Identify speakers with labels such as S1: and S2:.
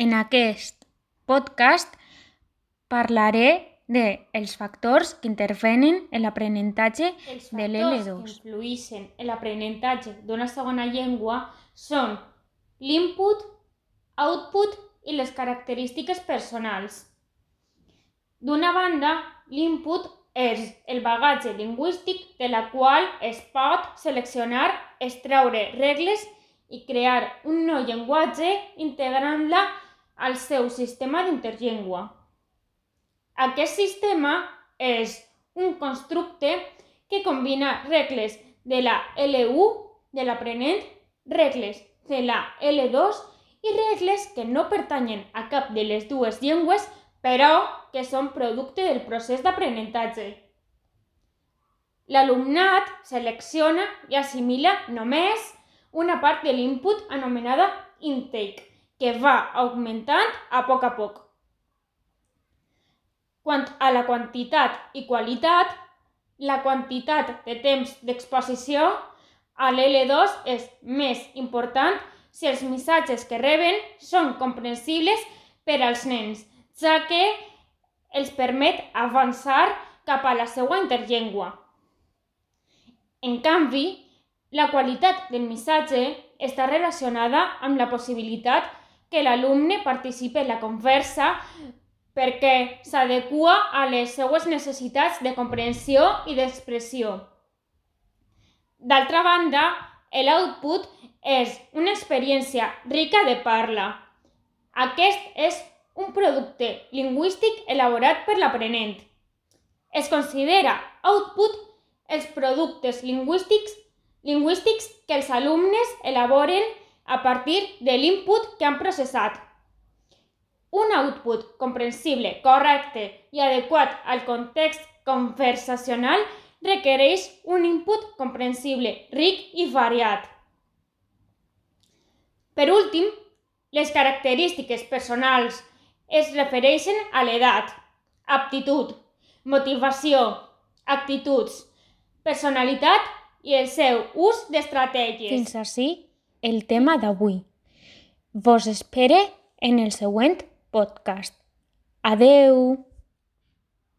S1: En aquest podcast parlaré de els factors que intervenen en l'aprenentatge
S2: Els
S1: de
S2: factors que
S1: l'L2.
S2: influïxen en l'aprenentatge d'una segona llengua són l'input, output i les característiques personals. D'una banda, l'input és el bagatge lingüístic de la qual es pot seleccionar, extraure regles i crear un nou llenguatge integrant-la al seu sistema d'interllengua. Aquest sistema és un constructe que combina regles de la L1 de l'aprenent, regles de la L2 i regles que no pertanyen a cap de les dues llengües, però que són producte del procés d'aprenentatge. L'alumnat selecciona i assimila només una part de l'input anomenada intake, que va augmentant a poc a poc. Quant a la quantitat i qualitat, la quantitat de temps d'exposició a l'L2 és més important si els missatges que reben són comprensibles per als nens, ja que els permet avançar cap a la seva interllengua. En canvi, la qualitat del missatge està relacionada amb la possibilitat que l'alumne participi en la conversa perquè s'adequa a les seues necessitats de comprensió i d'expressió. D'altra banda, l'output és una experiència rica de parla. Aquest és un producte lingüístic elaborat per l'aprenent. Es considera output els productes lingüístics, lingüístics que els alumnes elaboren a partir de l'input que han processat. Un output comprensible, correcte i adequat al context conversacional requereix un input comprensible, ric i variat. Per últim, les característiques personals es refereixen a l'edat, aptitud, motivació, actituds, personalitat i el seu ús d'estratègies.
S1: Fins ací el tema d'avui. Vos espere en el següent podcast. Adeu!